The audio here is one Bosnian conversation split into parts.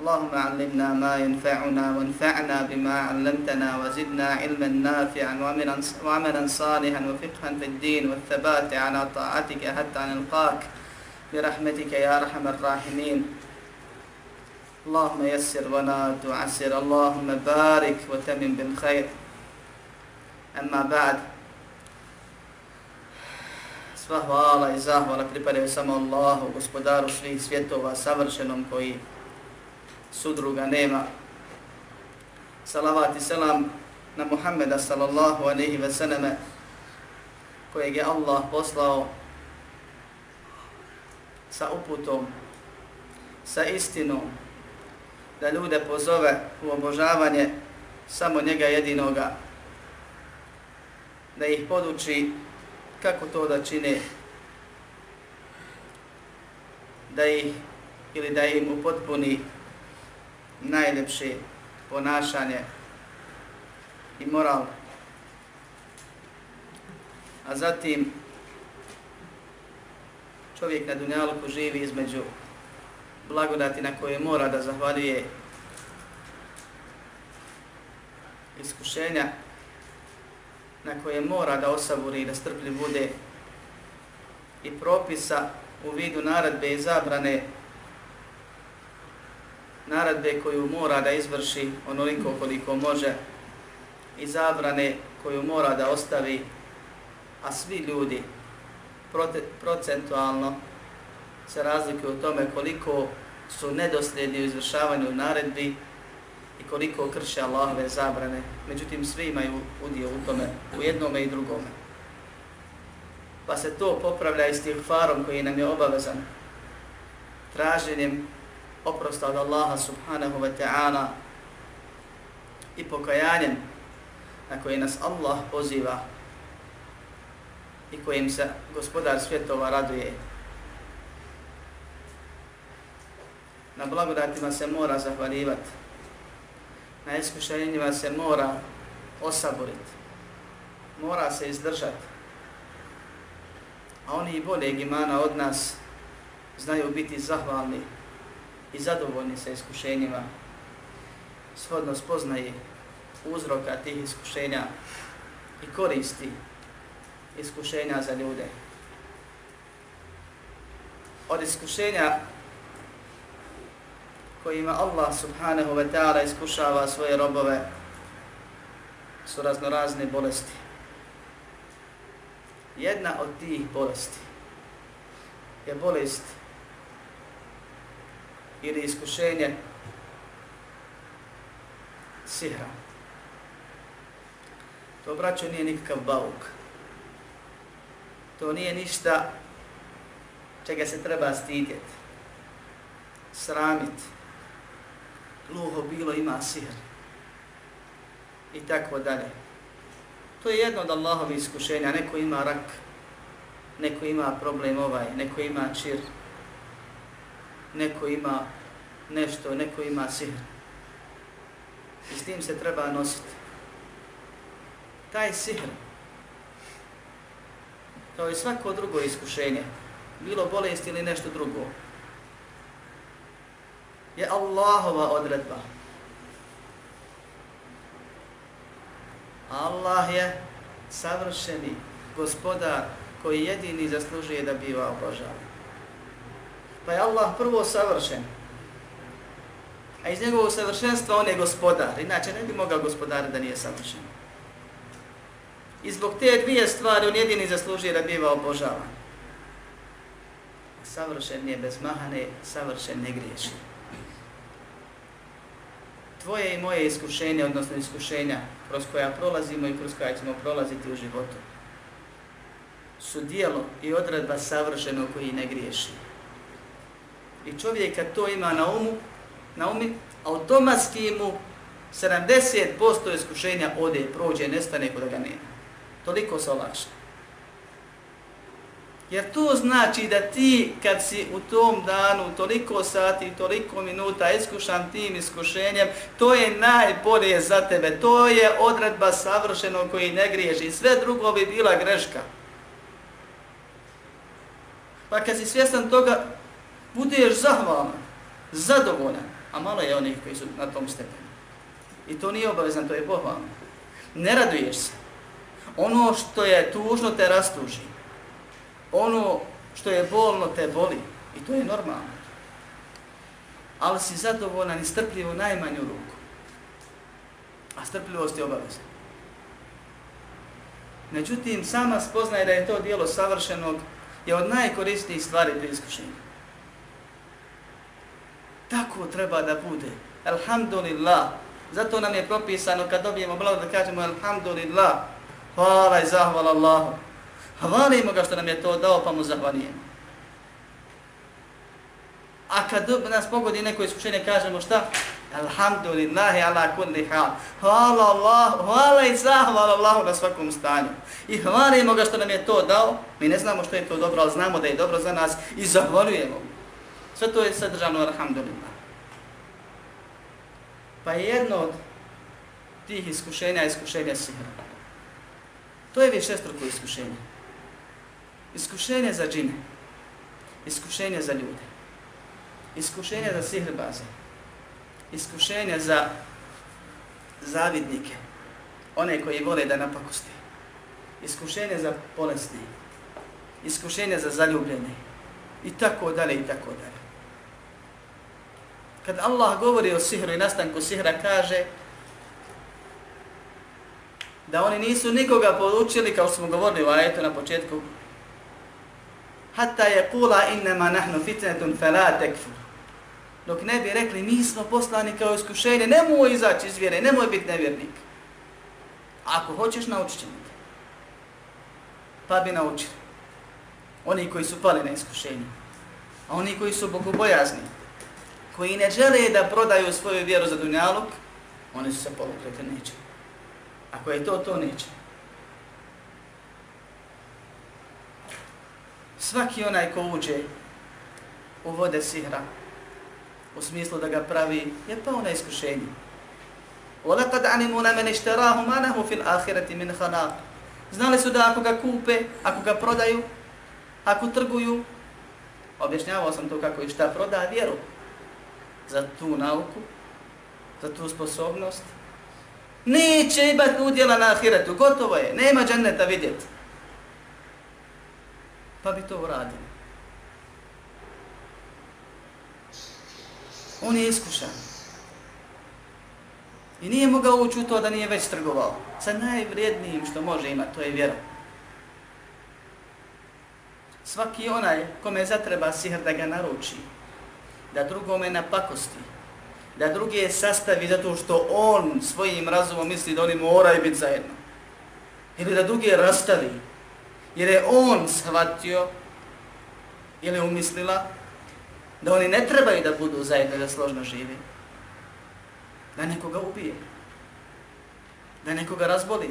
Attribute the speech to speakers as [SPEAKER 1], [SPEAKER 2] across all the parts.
[SPEAKER 1] اللهم علمنا ما ينفعنا وانفعنا بما علمتنا وزدنا علما نافعا وعملا صالحا وفقها في الدين والثبات على طاعتك حتى نلقاك برحمتك يا أرحم الراحمين اللهم يسر ولا تعسر اللهم بارك وتمم بالخير أما بعد Sva hvala i zahvala pripadaju samo Allahu, gospodaru svih svjetova, savršenom koji sudruga nema. Salavat i selam na Muhammeda sallallahu alaihi ve selleme kojeg je Allah poslao sa uputom, sa istinom, da ljude pozove u obožavanje samo njega jedinoga, da ih poduči kako to da čine, da ih ili da im upotpuni najlepše ponašanje i moral. A zatim čovjek na dunjaluku živi između blagodati na koje mora da zahvaljuje iskušenja na koje mora da osaburi i da strplji bude i propisa u vidu naradbe i zabrane naradbe koju mora da izvrši onoliko koliko može i zabrane koju mora da ostavi, a svi ljudi procentualno se razlikuju u tome koliko su nedosljedni u izvršavanju naredbi i koliko krše Allahove zabrane. Međutim, svi imaju udio u tome, u jednome i drugome. Pa se to popravlja istighfarom koji nam je obavezan, traženjem oprosta od Allaha subhanahu wa ta'ala i pokajanjem na koji nas Allah poziva i kojim se gospodar svjetova raduje. Na blagodatima se mora zahvaljivati. Na iskušenjima se mora osaboriti. Mora se izdržati. A oni i boljeg imana od nas znaju biti zahvalni i zadovoljni sa iskušenjima. Shodno spoznaje uzroka tih iskušenja i koristi iskušenja za ljude. Od iskušenja kojima Allah subhanahu wa ta'ala iskušava svoje robove su raznorazne bolesti. Jedna od tih bolesti je bolest ili iskušenje sihra. To, braćo, nije nikakav bauk. To nije ništa čega se treba stidjeti, sramiti. Gluho bilo ima sihr. I tako dalje. To je jedno od Allahovi iskušenja. Neko ima rak, neko ima problem ovaj, neko ima čir, neko ima nešto, neko ima sihr. I s tim se treba nositi. Taj sihr, kao i svako drugo iskušenje, bilo bolest ili nešto drugo, je Allahova odredba. Allah je savršeni gospodar koji jedini zaslužuje da biva obožavan. Pa je Allah prvo savršen. A iz njegovog savršenstva on je gospodar. Inače ne bi mogao gospodar da nije savršen. I zbog te dvije stvari on jedini zaslužuje da biva obožavan. Savršen je bez mahane, savršen ne griješi. Tvoje i moje iskušenje, odnosno iskušenja kroz koja prolazimo i kroz koja ćemo prolaziti u životu, su dijelo i odredba savršenog koji ne griješi. I čovjek kad to ima na umu, na umi, automatski mu 70% iskušenja ode, prođe, nestane kod ga nema. Toliko se olakša. Jer to znači da ti kad si u tom danu toliko sati, toliko minuta iskušan tim iskušenjem, to je najbolje za tebe. To je odredba savršeno koji ne griježi. Sve drugo bi bila greška. Pa kad si svjestan toga, budeš zahvalan, zadovoljan, a malo je onih koji su na tom stepenu. I to nije obavezan, to je pohvalno. Ne raduješ se. Ono što je tužno te rastuži. Ono što je bolno te boli. I to je normalno. Ali si zadovoljan i strpljiv u najmanju ruku. A strpljivost je obavezna. Međutim, sama spoznaje da je to dijelo savršenog je od najkorisnijih stvari pri iskušenju. Tako treba da bude. Alhamdulillah. Zato nam je propisano kad dobijemo blago da kažemo Alhamdulillah. Hvala i zahvala Allahu. Hvalimo ga što nam je to dao pa mu zahvalijemo. A kad nas pogodi neko iskušenje kažemo šta? Alhamdulillahi ala kulli hal. Hvala Allah, hvala i zahvala Allahu na svakom stanju. I hvalimo ga što nam je to dao. Mi ne znamo što je to dobro, ali znamo da je dobro za nas i zahvaljujemo. Sve to je sadržano, alhamdulillah. Pa je jedno od tih iskušenja, iskušenja sihra. To je višestruko iskušenje. Iskušenje za džine. Iskušenje za ljude. Iskušenje za sihr baze iskušenja za zavidnike, one koji vole da napakosti, iskušenja za bolesne, iskušenja za zaljubljene i tako dalje i tako dalje. Kad Allah govori o sihru i nastanku sihra, kaže da oni nisu nikoga poručili, kao smo govorili u ajetu na početku, hatta je kula innama nahnu fitnetun fela tekfur dok ne bi rekli mi smo poslani kao iskušenje, nemoj izaći iz vjere, nemoj biti nevjernik. Ako hoćeš, naučit ćemo te. Pa bi naučili. Oni koji su pali na iskušenje. A oni koji su bogobojazni, koji ne žele da prodaju svoju vjeru za dunjaluk, oni su se povukli, te neće. Ako je to, to neće. Svaki onaj ko uđe u vode sihra, u smislu da ga pravi, je pao na iskušenje. وَلَقَدْ عَنِمُونَ مَنْ اِشْتَرَاهُ مَا نَهُ فِي الْآخِرَةِ مِنْ خَنَاقِ Znali su da ako ga kupe, ako ga prodaju, ako trguju, objašnjavao sam to kako i šta proda vjeru za tu nauku, za tu sposobnost, neće imati udjela na ahiretu, gotovo je, nema dženneta vidjeti. Pa bi to uradili. On je iskušan. I nije mogao ući u to da nije već trgovao. Sa najvrijednijim što može imati, to je vjera. Svaki onaj kome zatreba sihr da ga naruči, da drugome napakosti, da druge sastavi zato što on svojim razumom misli da oni moraju biti zajedno. Ili da druge rastavi, jer je on shvatio ili umislila da oni ne trebaju da budu zajedno da složno živi. Da nekoga ubije. Da nekoga razboli.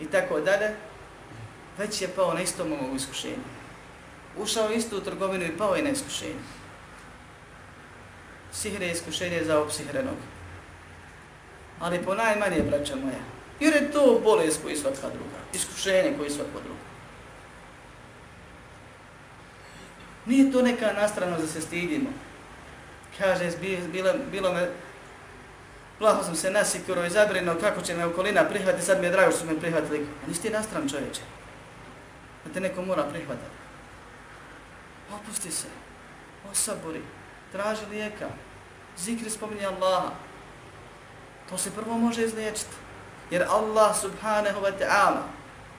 [SPEAKER 1] I tako dalje. Već je pao na istom ovom iskušenju. Ušao istu u trgovinu i pao je na iskušenju sihre i iskušenje za ovog. Ali po najmanje, braća moja. Jer je to bolest koji svatka druga. Iskušenje koji svatka druga. Nije to neka nastrano da se stidimo. Kaže, bilo, bilo me, plaho sam se nasikuro i zabrinuo kako će me okolina prihvatiti, sad mi je drago što su me prihvatili. A nisi ti nastran čovječe. Da te neko mora prihvatati. Opusti se. osabori, Traži lijeka. Zikri spominje Allaha. To se prvo može izliječiti. Jer Allah subhanahu wa ta'ala,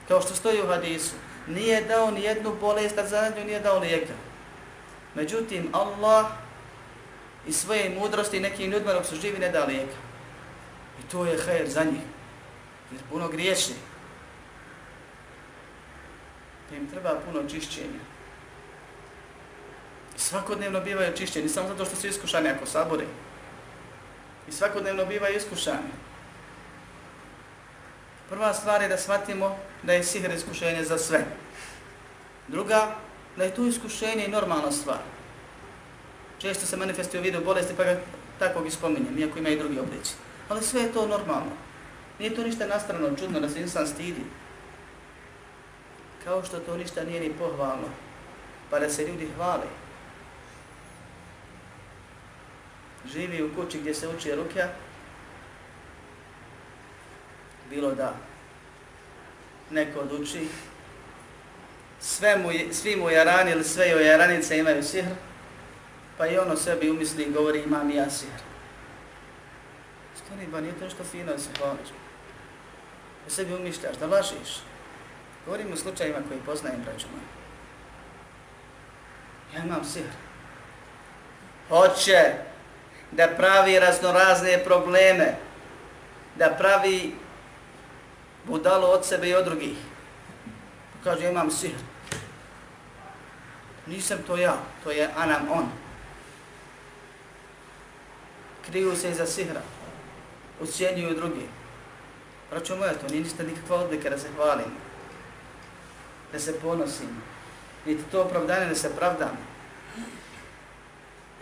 [SPEAKER 1] kao što stoji u hadisu, nije dao ni jednu bolest, a za nju nije dao lijeka. Međutim, Allah i svoje mudrosti nekim ljudima dok su živi ne da lijeka. I to je hajer za njih. Jer puno griješni. Pa Im treba puno čišćenja. Svakodnevno bivaju čišćeni, samo zato što su iskušani ako sabore. I svakodnevno bivaju iskušani. Prva stvar je da shvatimo da je sihr iskušenje za sve. Druga, da je to iskušenje i normalna stvar. Često se manifestuje u vidu bolesti pa ga takvog ispominjem, iako ima i drugi oblici. Ali sve je to normalno. Nije to ništa nastrano, čudno da se insan stidi. Kao što to ništa nije ni pohvalno, pa da se ljudi hvale. Živi u kući gdje se uči rukja, bilo da neko oduči, sve mu, svi mu jarani ili sve joj jaranice imaju sihr, pa i ono sebi umisli i govori imam ja sihr. Stani, ba nije to što fino se hvališ. Da sebi umišljaš, da lažiš. Govorim o slučajima koji poznajem, braću moji. Ja imam sihr. Hoće da pravi raznorazne probleme, da pravi budalo od sebe i od drugih. Kaže, imam sihr. Nisam to ja, to je anam on. Kriju se iza sihra. Ucijenjuju drugi. Račun moja, to nije ništa nikakva odlika da se hvalim. Da se ponosim. Niti to opravdanje da se pravdam.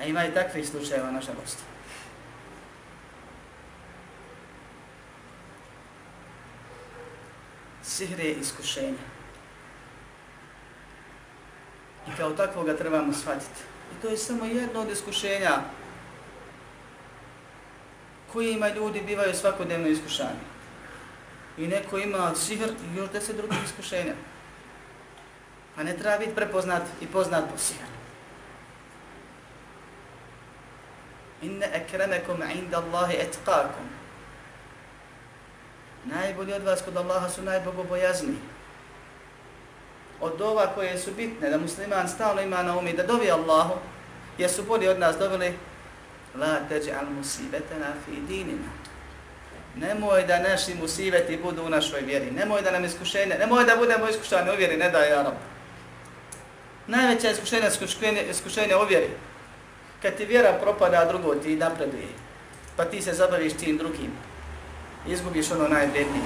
[SPEAKER 1] A ima i takvih slučajeva, nažalost. Sihr je iskušenje. I kao takvog ga trebamo shvatiti. I to je samo jedno od iskušenja kojima ljudi bivaju svakodnevno iskušani. I neko ima sihr i još deset drugih iskušenja. Pa ne treba biti prepoznat i poznat po sihru. Inne ekremekum inda Allahi etqakum. Najbolji od vas kod Allaha su najbogobojazniji od ova koje su bitne, da musliman stalno ima na umi, da dovi Allahu, jer su bolji od nas doveli La teđa'al musibetena fi dinina. Nemoj da naši musiveti budu u našoj vjeri. Nemoj da nam iskušenje, nemoj da budemo iskušani u vjeri, ne daj Arab. Najveća iskušenja iskušenje, iskušenje u vjeri. Kad ti vjera propada, drugo ti napreduje. Pa ti se zabaviš tim drugim. Izgubiš ono najvrednije.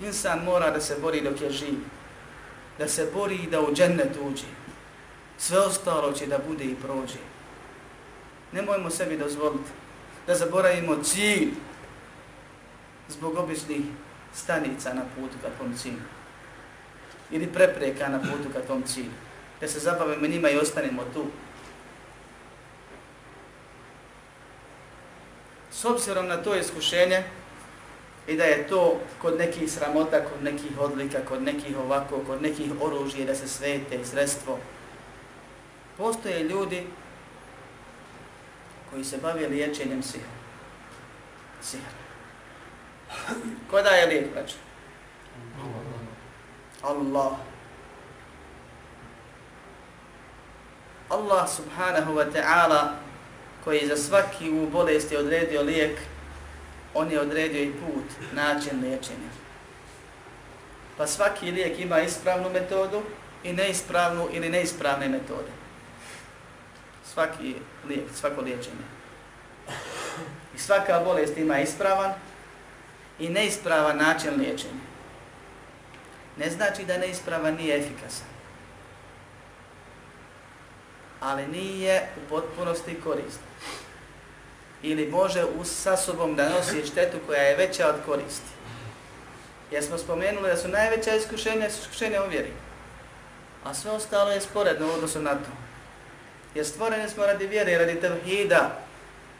[SPEAKER 1] Insan mora da se bori dok je živ. Da se bori da u džennet uđe. Sve ostalo će da bude i prođe. Nemojmo sebi dozvoliti da zaboravimo cilj zbog običnih stanica na putu ka tom cilju. Ili prepreka na putu ka tom cilju. Da se zabavimo njima i ostanemo tu. S obzirom na to iskušenje, i da je to kod nekih sramota, kod nekih odlika, kod nekih ovako, kod nekih oružje da se svete sredstvo. Postoje ljudi koji se bave liječenjem sihra. Sihra. Ko daje lijek, braću? Allah. Allah subhanahu wa ta'ala koji za svaki u bolesti odredio lijek, on je odredio i put, način liječenja. Pa svaki lijek ima ispravnu metodu i neispravnu ili neispravne metode. Svaki lijek, svako liječenje. I svaka bolest ima ispravan i neispravan način liječenja. Ne znači da neispravan nije efikasan. Ali nije u potpunosti koristan ili može sa sobom da nosi štetu koja je veća od koristi. Jer smo spomenuli da su najveća iskušenja iskušenja u vjeri. A sve ostalo je sporedno u odnosu na to. Jer stvoreni smo radi vjere i radi tevhida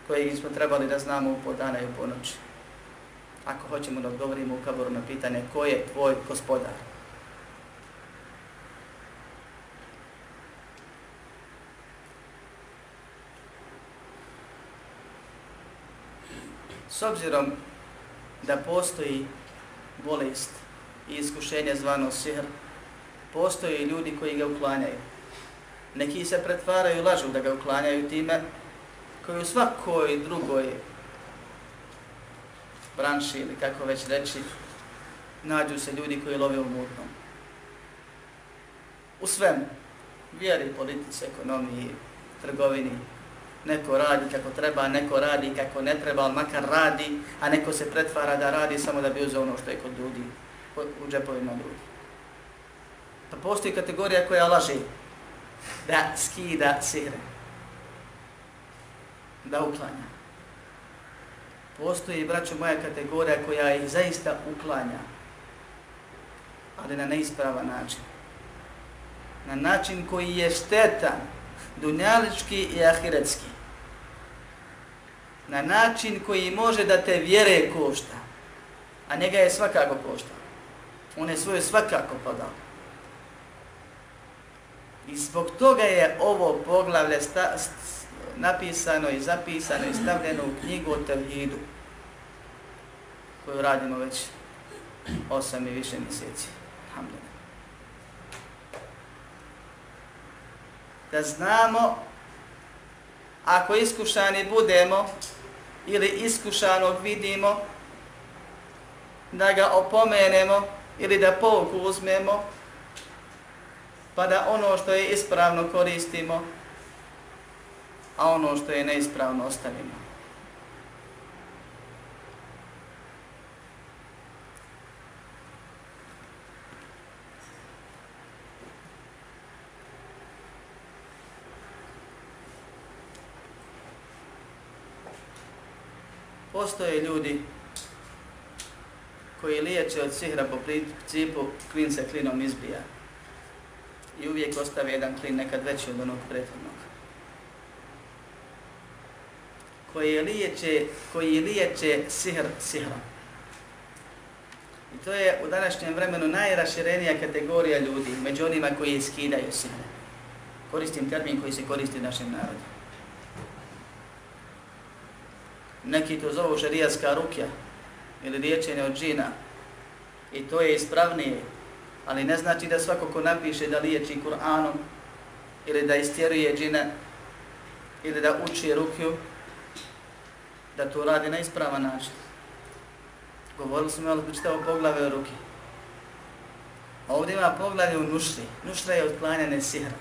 [SPEAKER 1] koji smo trebali da znamo u podana i u ponoći ako hoćemo da odgovorimo u kaboru na pitanje ko je tvoj gospodar. S obzirom da postoji bolest i iskušenje zvano sihr, postoje i ljudi koji ga uklanjaju. Neki se pretvaraju lažu da ga uklanjaju time, koji u svakoj drugoj branši ili kako već reći, nađu se ljudi koji love u mutnom. U svemu, vjeri, politici, ekonomiji, trgovini, neko radi kako treba, neko radi kako ne treba, ali makar radi, a neko se pretvara da radi samo da bi uzeo ono što je kod ljudi, u džepovima ljudi. Pa postoji kategorija koja laže da skida sihre, da uklanja. Postoji, braćo moja, kategorija koja ih zaista uklanja, ali na neispravan način. Na način koji je štetan, dunjalički i ahiretski. Na način koji može da te vjere košta, a njega je svakako košta. On je svoje svakako podao. I zbog toga je ovo poglavlje sta, napisano i zapisano i stavljeno u knjigu o Tevhidu, koju radimo već osam i više mjeseci. Da znamo, ako iskušani budemo ili iskušanog vidimo, da ga opomenemo ili da pouku uzmemo, pa da ono što je ispravno koristimo, a ono što je neispravno ostavimo. Postoje ljudi koji liječe od sihra po principu klin se klinom izbija i uvijek ostave jedan klin nekad veći od onog prethodnog. Koji liječe, koji liječe sihr sihrom. I to je u današnjem vremenu najraširenija kategorija ljudi među onima koji skidaju sihre. Koristim termin koji se koristi našem narodu. Neki to zovu šarijaska rukja ili liječenje od džina. I to je ispravnije ali ne znači da svako ko napiše da liječi Kur'anom ili da istjeruje džina ili da uči rukju, da to radi na ispravan način. Govorili smo malo pričitavo poglave o ruki. Ovdje ima poglavlje u nušli. Nušla je otklanjanje sihra.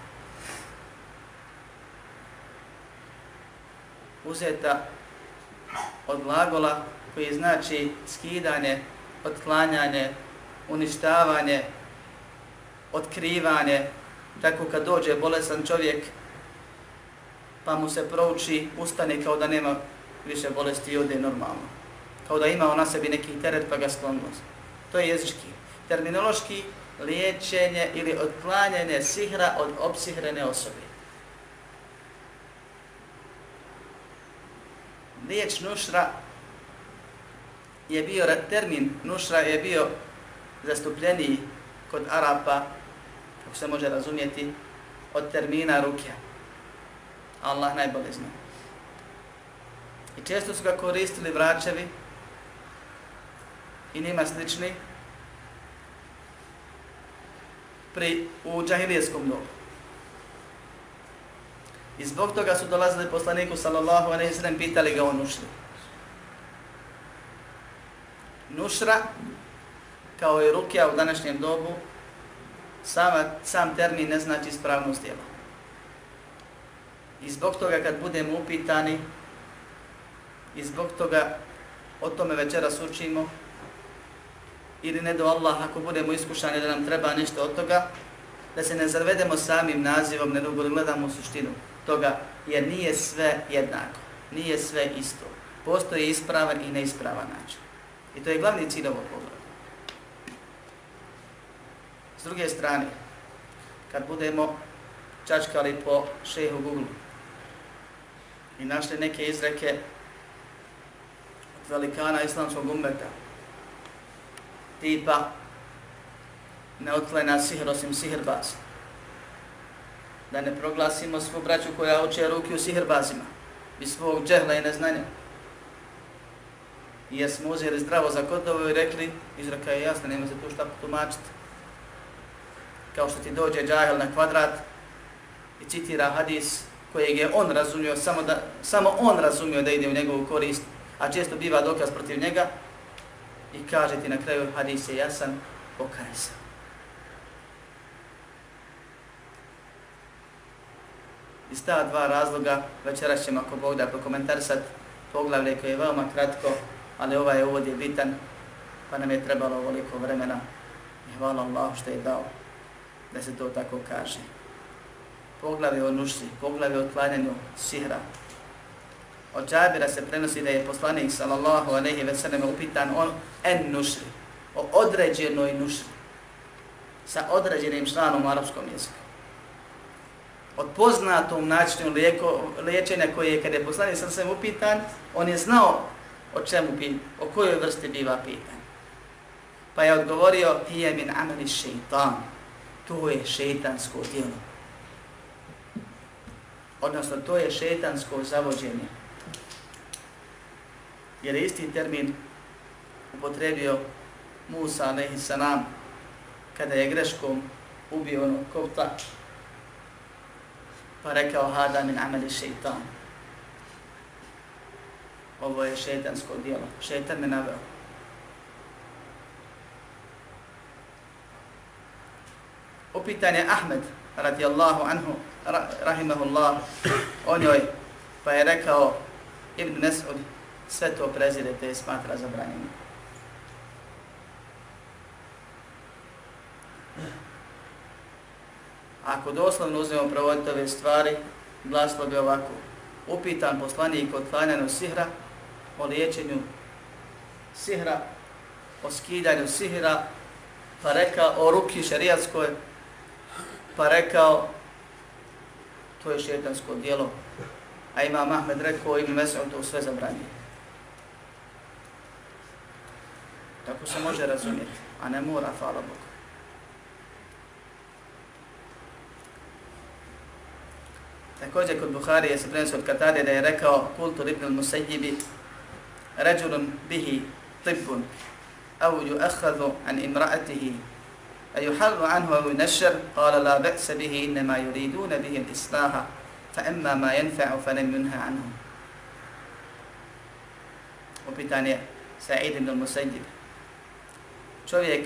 [SPEAKER 1] Uzeta od glagola koji znači skidanje, otklanjanje, uništavanje, otkrivanje, tako kad dođe bolesan čovjek, pa mu se prouči, ustane kao da nema više bolesti i ode normalno. Kao da ima na sebi neki teret pa ga sklonnost. To je jezički. Terminološki liječenje ili otklanjanje sihra od opsihrene osobe. Liječ nušra je bio, termin nušra je bio zastupljeniji kod Arapa kako se može razumjeti, od termina rukja. Allah najbolje zna. I često su ga koristili vraćevi i njima slični pri, u džahilijeskom dobu. I zbog toga su dolazili poslaniku sallallahu alaihi sallam pitali ga o nušri. Nušra, kao i rukja u današnjem dobu, sama, sam termin ne znači ispravnost djela. I zbog toga kad budemo upitani, i zbog toga o tome večeras učimo, ili ne do Allah, ako budemo iskušani da nam treba nešto od toga, da se ne zavedemo samim nazivom, ne nego gledamo suštinu toga, jer nije sve jednako, nije sve isto. Postoji ispravan i neispravan način. I to je glavni cilj ovog pogleda druge strane, kad budemo čačkali po šehu Google i našli neke izreke velikana islamskog ummeta, tipa ne otklena sihr osim sihrbaz, da ne proglasimo svu braću koja uče ruke u sihrbazima i svog džehla i neznanja. I jesmo uzeli zdravo za kodovo i rekli, izraka je jasna, nema se tu šta potumačiti. Kao što ti dođe džahel na kvadrat i citira hadis kojeg je on razumio, samo, da, samo on razumio da ide u njegovu korist, a često biva dokaz protiv njega, i kaže ti na kraju hadis je jasan, pokaj se. Iz ta dva razloga večeras ćemo ako Bog da prokomentarsat poglavlje koje je veoma kratko, ali ovaj uvod je bitan, pa nam je trebalo ovoliko vremena. I hvala Allah što je dao da se to tako kaže. Poglavlje o nušri, poglavlje o klanjanju sihra. Od Džabira se prenosi da je poslanik sallallahu alejhi ve sellem upitan on en nušri, o određenoj nušri, sa određenim članom u arapskom jeziku od poznatom načinu lijeko, liječenja koje je kada je poslanik sam sam upitan, on je znao o čemu bi, o kojoj vrsti biva pitan. Pa je odgovorio, hije min ameli šeitan, to je šeitansko djelo. Odnosno, to je šeitansko zavođenje. Jer je isti termin upotrebio Musa, a.s. kada je greškom ubio ono kopta, pa rekao hada min ameli šeitan. Ovo je šeitansko dijelo. Šeitan me naveo. Upitan je Ahmed, radijallahu anhu, rahimahullah, o njoj, pa je rekao Ibn Mes'ud, sve to prezirete i smatra zabranjenim. Ako doslovno uzmemo provoditi ove stvari, glaslo bi ovako. Upitan poslanik od klanjanja sihra, o liječenju sihra, o skidanju sihra, pa rekao o ruki šerijatskoj, pa rekao to je šetansko dijelo. A ima Mahmed rekao i mesel to sve zabranije. Tako se može razumjeti, a ne mora, hvala Bogu. Također kod Buhari se prenosi od Katade da je rekao kultu ibn al-Musayyibi rajulun bihi tibbun au yu'akhadhu an imra'atihi a yuhallu anhu au yunashar qala la ba'sa bihi innama yuriduna bihi al-islaha fa imma ma yanfa'u fa lam yunha anhu. Upitanje Sa'id ibn al-Musayyib čovjek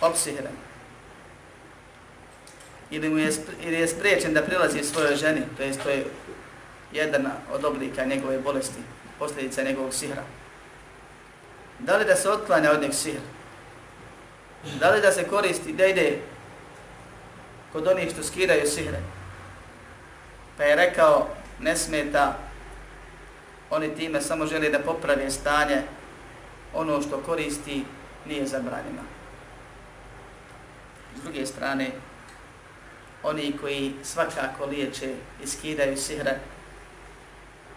[SPEAKER 1] opsihren ili, mu je, ili je spriječen da prilazi svojoj ženi, to je, to je jedan od oblika njegove bolesti, posljedica njegovog sihra. Da li da se otklanja od njeg sihr? Da li da se koristi, da ide kod onih što skidaju sihre? Pa je rekao, ne smeta, oni time samo žele da poprave stanje, ono što koristi nije zabranjeno. S druge strane, oni koji svakako liječe i skidaju sihre,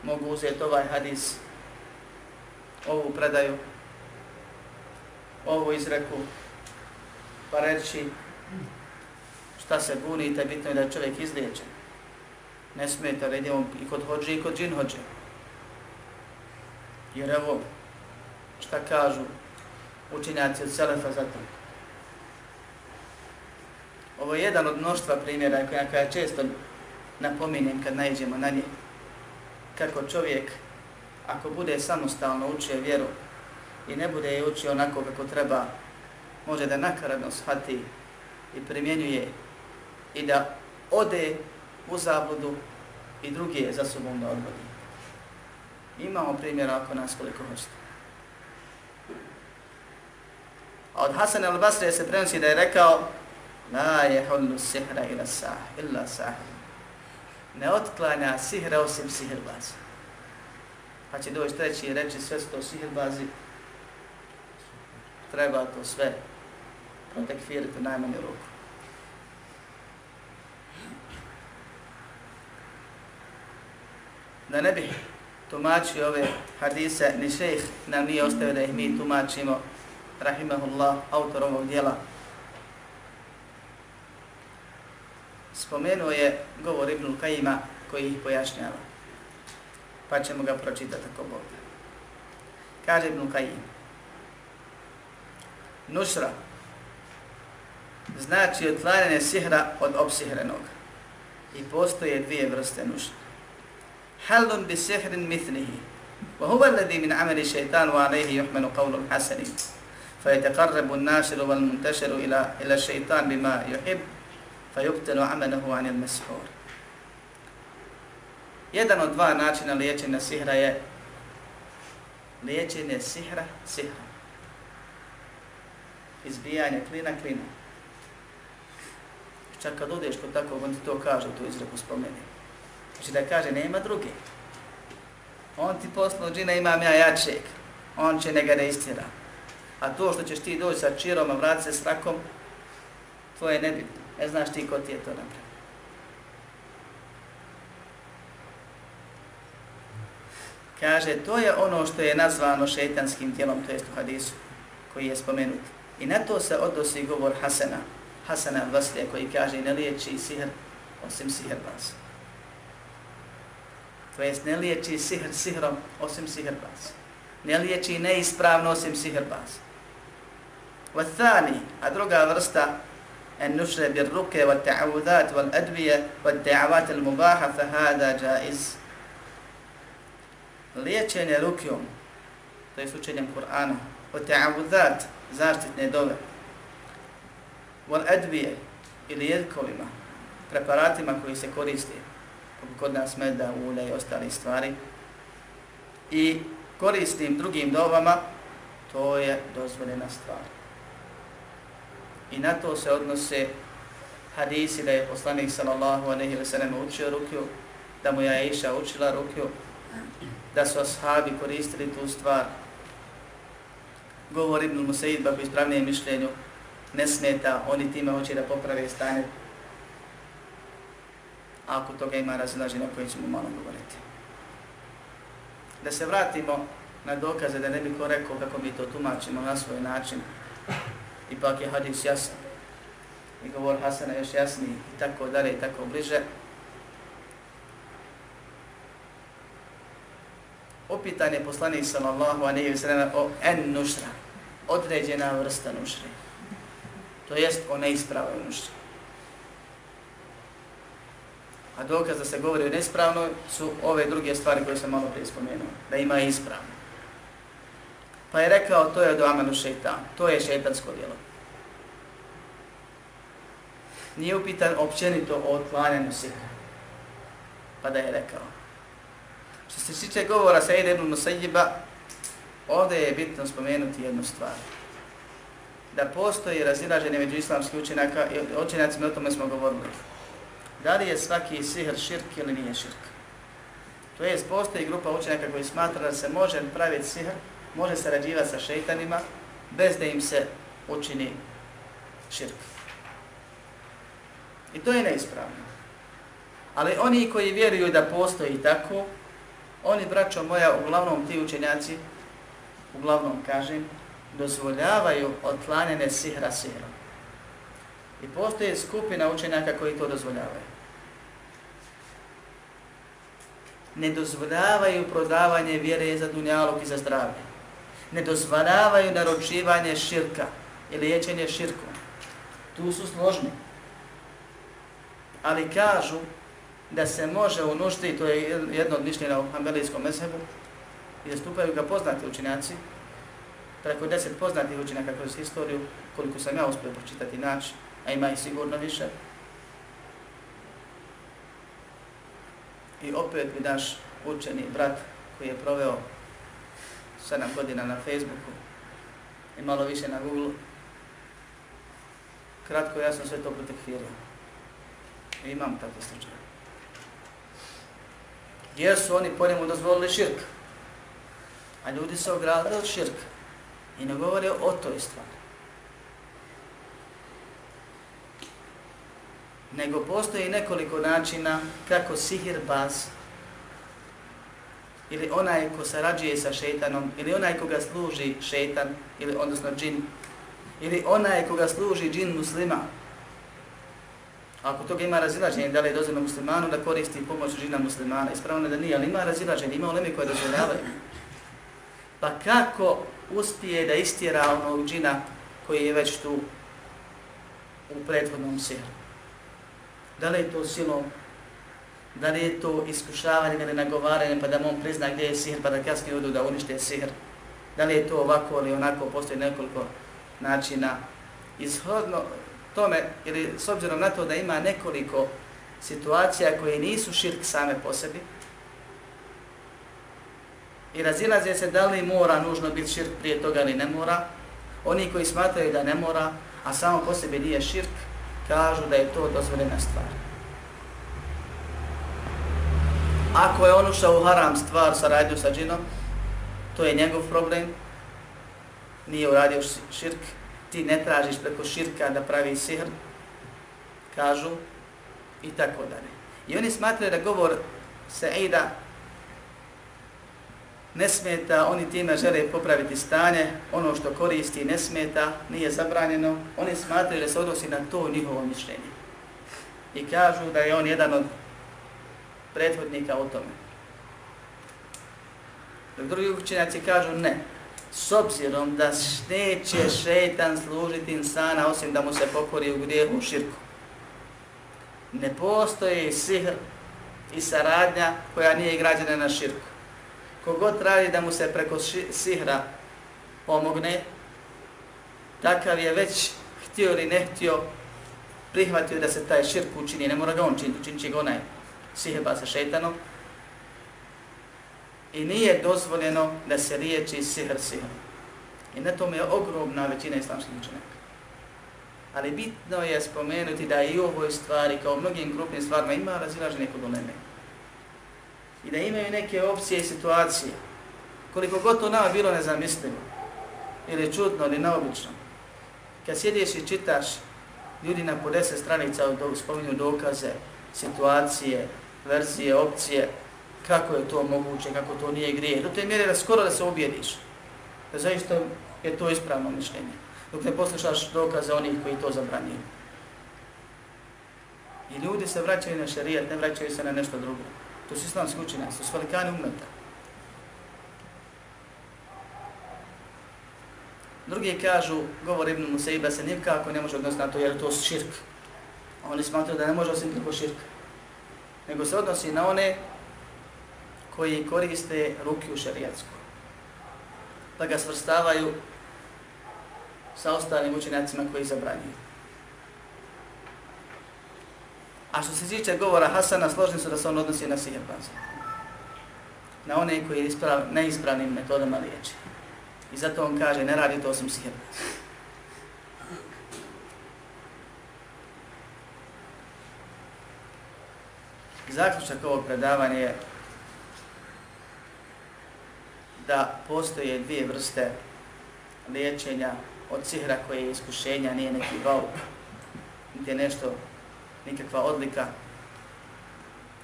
[SPEAKER 1] mogu uzeti ovaj hadis, ovu predaju, ovu izreku, pa reći šta se bunite, bitno je da je čovjek izliječen. Ne smijete da idemo i kod hođe i kod džin hođe. Jer evo, šta kažu učinjaci od Selefa za to. Ovo je jedan od mnoštva primjera koja, koja često napominjem kad najđemo na nje. Kako čovjek, ako bude samostalno učio vjeru i ne bude je učio onako kako treba, može da nakaradno shvati i primjenjuje i da ode u zabludu i drugi je za sobom da odvodi. Imamo primjera ako nas koliko hoćete. A od Hasan al-Basre se prenosi da je rekao Ma je hullu sihra ila sah, illa sah. Ne otklanja sihra osim sihirbazi. Pa će doći treći i reći sve su to sihirbazi. Treba to sve protekfiriti u najmanju ruku. Da ne bih tumačio ove hadise, ni šejh nam nije ostavio da ih mi tumačimo, rahimahullah, autor ovog dijela, spomenuo je govor Ibnul Kajima koji ih pojašnjava. Pa ćemo ga pročitati ako Bog. Kaže Ibn Kajim. Nusra znači otvaranje sihra od opsihrenog. I postoje dvije vrste nušra. Halun bi sihrin mithlihi. Wa huwa alladhi min amali shaytan wa alayhi yuhmanu qawlu al-hasani. فيتقرب الناشر والمنتشر إلى wal muntashiru ila ila shaytan bima yuhib المسحور. Jedan od dva načina liječenja sihra je liječenje sihra sihra. Izbijanje klina klina. Čak kad odeš kod takvog, on ti to kaže, tu izreku spomeni. Znači da kaže, nema druge. On ti poslao džina, imam ja jačeg. On će njega ne istira. A to što ćeš ti doći sa čirom, a vrati se s rakom, to je nebitno. Ne znaš ti ko ti je to napravio. Kaže, to je ono što je nazvano šeitanskim tijelom, to jest u hadisu, koji je spomenut. I na to se odnosi govor Hasana, Hasana Vaslija, koji kaže, ne liječi sihr osim sihrbaz. To jest, ne liječi sihr sihrom osim sihrbaz. Ne liječi neispravno osim sihrbaz. Vathani, a druga vrsta, en nušre bir ruke, والثاني ta'avudat, wal advije, wa ta'avat il mubaha, fa hada jaiz liječenje rukijom, to je učenjem Kur'ana, o ta'avudat, zaštitne dove, vol edvije ili jedkovima, preparatima koji se koriste, kako kod nas meda, ulja i ostali stvari, i koristim drugim dovama, to je dozvoljena stvar. I na to se odnose hadisi da je poslanik sallallahu alaihi wa sallam učio rukju, da mu je Aisha učila rukju, da su ashabi koristili tu stvar. Govor Ibn Musaid, bako ispravnije mišljenju, ne smeta, oni time hoće da poprave stanje. A ako toga ima razilaži o koji ćemo malo govoriti. Da se vratimo na dokaze, da ne bi ko rekao kako mi to tumačimo na svoj način. Ipak je hadis jasan. I govor Hasana još jasniji i tako dalje i tako bliže. Opitan je poslanik sallallahu alejhi ve sellem o en nušra, određena vrsta nušre. To jest o neispravnoj nušri. A dokaz da se govori o neispravnoj su ove druge stvari koje sam malo prije spomenuo, da ima ispravno. Pa je rekao, to je od amanu šeitan, to je šeitansko djelo. Nije upitan općenito o otklanjanju sihra. Pa da je rekao, Što se tiče govora sa ibn Musayjiba, ovdje je bitno spomenuti jednu stvar. Da postoji razilaženje među islamskih učenjaka i učenjacima, o tome smo govorili. Da li je svaki sihr širk ili nije širk? To je, postoji grupa učenjaka koji smatra da se može praviti sihr, može sarađivati sa šeitanima, bez da im se učini širk. I to je neispravno. Ali oni koji vjeruju da postoji tako, Oni, braćo moja, uglavnom ti učenjaci, uglavnom kažem, dozvoljavaju otlanjene sihra sihrom. I postoje skupina učenjaka koji to dozvoljavaju. Ne dozvoljavaju prodavanje vjere za dunjalog i za zdravlje. Ne dozvoljavaju naročivanje širka ili liječenje širkom. Tu su složni. Ali kažu da se može u nušti, to je jedno od mišljenja u Hanbelijskom mezhebu, i zastupaju ga poznati učinjaci, preko deset poznatih učinjaka kroz historiju, koliko sam ja uspio pročitati naći, a ima ih sigurno više. I opet bi naš učeni brat koji je proveo 7 godina na Facebooku i malo više na Google, kratko ja sam sve to protekfirio. I imam takve slučaje jer su oni po njemu dozvolili širk. A ljudi se ogradili od širka i ne govore o toj stvari. Nego postoji nekoliko načina kako sihir baz ili onaj ko sarađuje sa šeitanom ili onaj koga služi šeitan ili odnosno džin ili onaj koga služi džin muslima Ako toga ima razilaženje, da li je dozvoljeno muslimanu da koristi pomoć džina muslimana, ispravno da nije, ali ima razilaženje, ima olemi koje dozvoljavaju. Pa kako uspije da istjera onog džina koji je već tu u prethodnom sihru? Da li je to silom? Da li je to iskušavanje ili nagovaranje pa da mu on prizna gdje je sihr pa da kasnije odu da unište sihr? Da li je to ovako ili onako, postoji nekoliko načina. Izhodno tome, ili s obzirom na to da ima nekoliko situacija koje nisu širk same po sebi, i razilaze se da li mora nužno biti širk prije toga ili ne mora, oni koji smatraju da ne mora, a samo po sebi nije širk, kažu da je to dozvoljena stvar. Ako je on ušao u haram stvar sa radnju sa džinom, to je njegov problem, nije uradio širk, ti ne tražiš preko širka da pravi sihr, kažu, i tako dalje. I oni smatraju da govor Saida ne smeta, oni time žele popraviti stanje, ono što koristi ne smeta, nije zabranjeno, oni smatraju da se odnosi na to njihovo mišljenje. I kažu da je on jedan od prethodnika o tome. Dok drugi učenjaci kažu ne, s obzirom da neće šeitan služiti insana osim da mu se pokori u grijehu širku. Ne postoji sihr i saradnja koja nije građena na širku. Kogod radi da mu se preko sihra pomogne, takav je već htio ili ne htio prihvatio da se taj širk učini, ne mora ga on činiti, učinit će ga onaj siheba sa šeitanom, I nije dozvoljeno da se riječi sihr sihr. I na tome je ogromna većina islamskih učenjaka. Ali bitno je spomenuti da i u ovoj stvari, kao u mnogim grupnim stvarima, ima razilaženje kod uleme. I da imaju neke opcije i situacije, koliko god to nama bilo nezamislivo, ili čudno, ili neobično. kad sjediš i čitaš ljudi na po deset stranica spominju dokaze, situacije, verzije, opcije, kako je to moguće, kako to nije grije. Do te mjere da skoro da se objediš. Da zaista je to ispravno mišljenje. Dok ne poslušaš dokaze onih koji to zabranjuju. I ljudi se vraćaju na šarijat, ne vraćaju se na nešto drugo. To su islamski učenjaci, to su velikani umeta. Drugi kažu, govor Ibn Musaiba se nikako ne može odnositi na to jer to širk. Oni smatruju da ne može osim preko širka. Nego se odnosi na one koji koriste rukiju u šarijatsku. Pa ga svrstavaju sa ostalim učenjacima koji zabranjuju. A što se tiče govora Hasana, složni su da se on odnosi na siherbanze. Na one koji isprav, neispravnim metodama liječi. I zato on kaže, ne radi to osim siherbanze. Zaključak ovog predavanja je da postoje dvije vrste liječenja od sihra koje je iskušenja, nije neki bauk, niti nešto, nikakva odlika,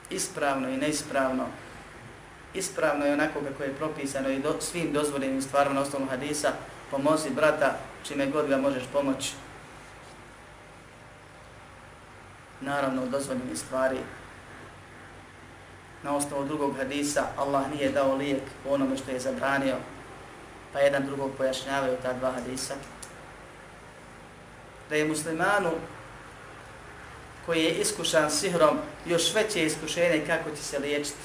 [SPEAKER 1] ispravno i neispravno, ispravno je onako kako je propisano i do, svim dozvoljenim stvarima na osnovu hadisa, pomozi brata čime god ga možeš pomoći. Naravno, dozvoljeni stvari na osnovu drugog hadisa Allah nije dao lijek u onome što je zabranio, pa jedan drugog pojašnjavaju ta dva hadisa. Da je muslimanu koji je iskušan sihrom još veće iskušenje kako će se liječiti.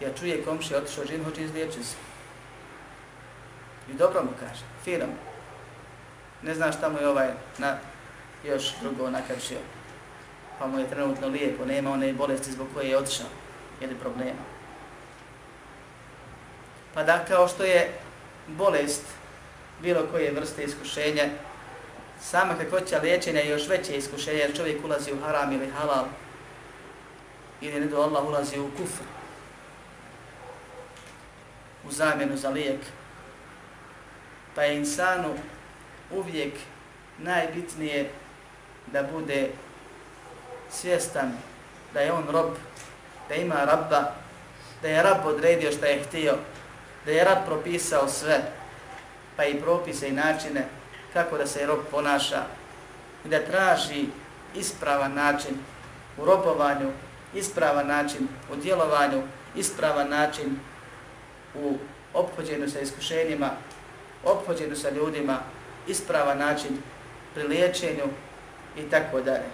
[SPEAKER 1] Ja čuje komši otišao žin, hoće izliječiti se. I dobro mu kaže, fino Ne znaš šta mu je ovaj na, još drugo nakršio. Pa mu je trenutno lijepo, nema one bolesti zbog koje je otišao ili problema. Pa da kao što je bolest bilo koje vrste iskušenja, sama kakvoća liječenja je još veće iskušenje jer čovjek ulazi u haram ili halal ili ne do Allah ulazi u kufr u zamjenu za lijek. Pa je insanu uvijek najbitnije da bude svjestan da je on rob da ima rabba, da je rab odredio što je htio, da je rab propisao sve, pa i propise i načine kako da se rob ponaša i da traži ispravan način u robovanju, ispravan način u djelovanju, ispravan način u ophođenju sa iskušenjima, ophođenju sa ljudima, ispravan način pri liječenju i tako dalje.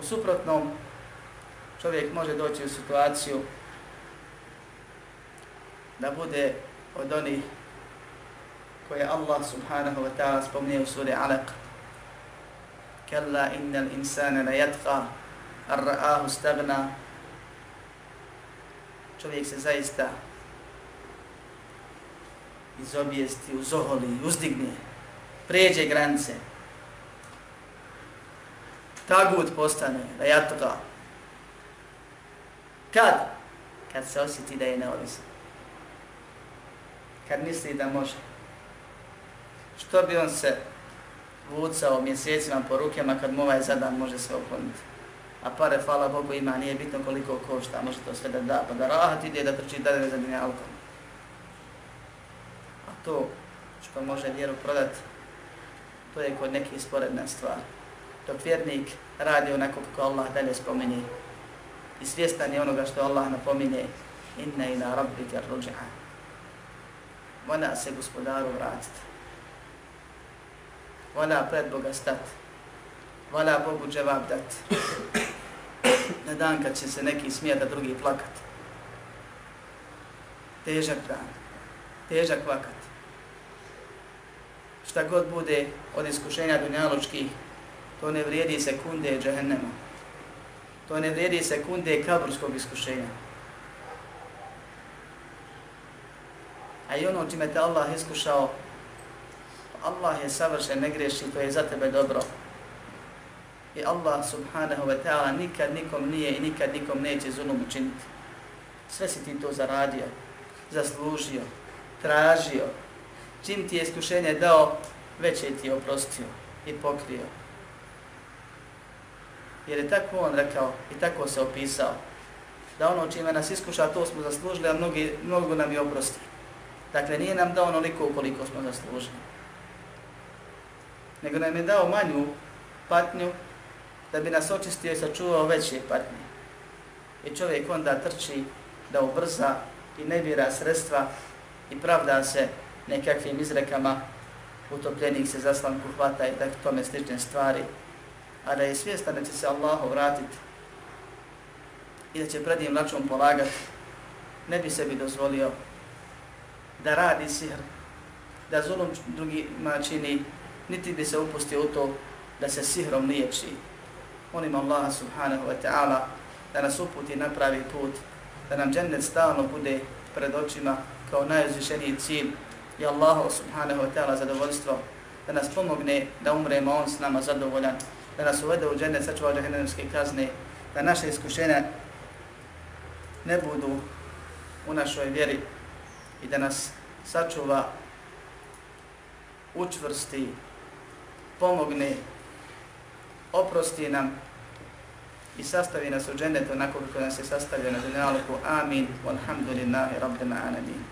[SPEAKER 1] U suprotnom, čovjek može doći u situaciju da bude od onih koje Allah subhanahu wa ta'ala spomnije u suri Alaq. Kalla innal insana la yatqa ar ra'ahu stagna. Čovjek se zaista iz obijesti, uzoholi, uzdigne, pređe granice. Tagut postane, da yatqa. Kad? Kad se osjeti da je neovisan. Kad misli da može što bi on se vucao mjesecima po rukama kad mu ovaj zadan može se okloniti. A pare, hvala Bogu, ima, nije bitno koliko košta, može to sve da da, pa da rahat ide da trči dalje za dinjalkom. A to što može vjeru prodati, to je kod nekih sporedna stvar. Dok vjernik radi onako kako Allah dalje spomeni, i svjestan je onoga što Allah napominje, inna ila rabbika ruj'a. Ona se gospodaru vratiti vala pred Boga stati, vala Bogu dževab dati. Na dan kad će se neki smijati, a drugi plakat. Težak dan, težak vakat. Šta god bude od iskušenja dunjaločkih, to ne vrijedi sekunde džahennema. To ne vrijedi sekunde kaburskog iskušenja. A i ono čime te Allah iskušao, Allah je savršen, ne greši, to je za tebe dobro. I Allah subhanahu wa ta'ala nikad nikom nije i nikad nikom neće zulum učiniti. Sve si ti to zaradio, zaslužio, tražio. Čim ti je iskušenje dao, već je ti oprostio i pokrio. Jer je tako on rekao i tako se opisao. Da ono čime nas iskuša, to smo zaslužili, a mnogi, mnogo nam je oprosti. Dakle, nije nam dao onoliko koliko smo zaslužili nego nam je dao manju patnju da bi nas očistio i sačuvao veće patnje. I čovjek onda trči da ubrza i ne bira sredstva i pravda se nekakvim izrekama utopljenih se zaslanku hvata i tako tome slične stvari, a da je svjestan da će se Allahu vratiti i da će pred njim račun polagati, ne bi sebi dozvolio da radi sihr, da zulum drugima čini niti bi se upustio u to da se sihrom liječi. Molim Allah subhanahu wa ta'ala da nas uputi na pravi put, da nam džennet stalno bude pred očima kao najuzvišeniji cilj i Allah subhanahu wa ta'ala zadovoljstvo, da nas pomogne da umremo on s nama zadovoljan, da nas uvede u džennet sačuva džahennemske kazne, da naše iskušenja ne budu u našoj vjeri i da nas sačuva učvrsti pomogne, oprosti nam i sastavi nas u džennet onako kako nas je sastavio na dunjaluku. Amin. Walhamdulillahi rabbil alamin.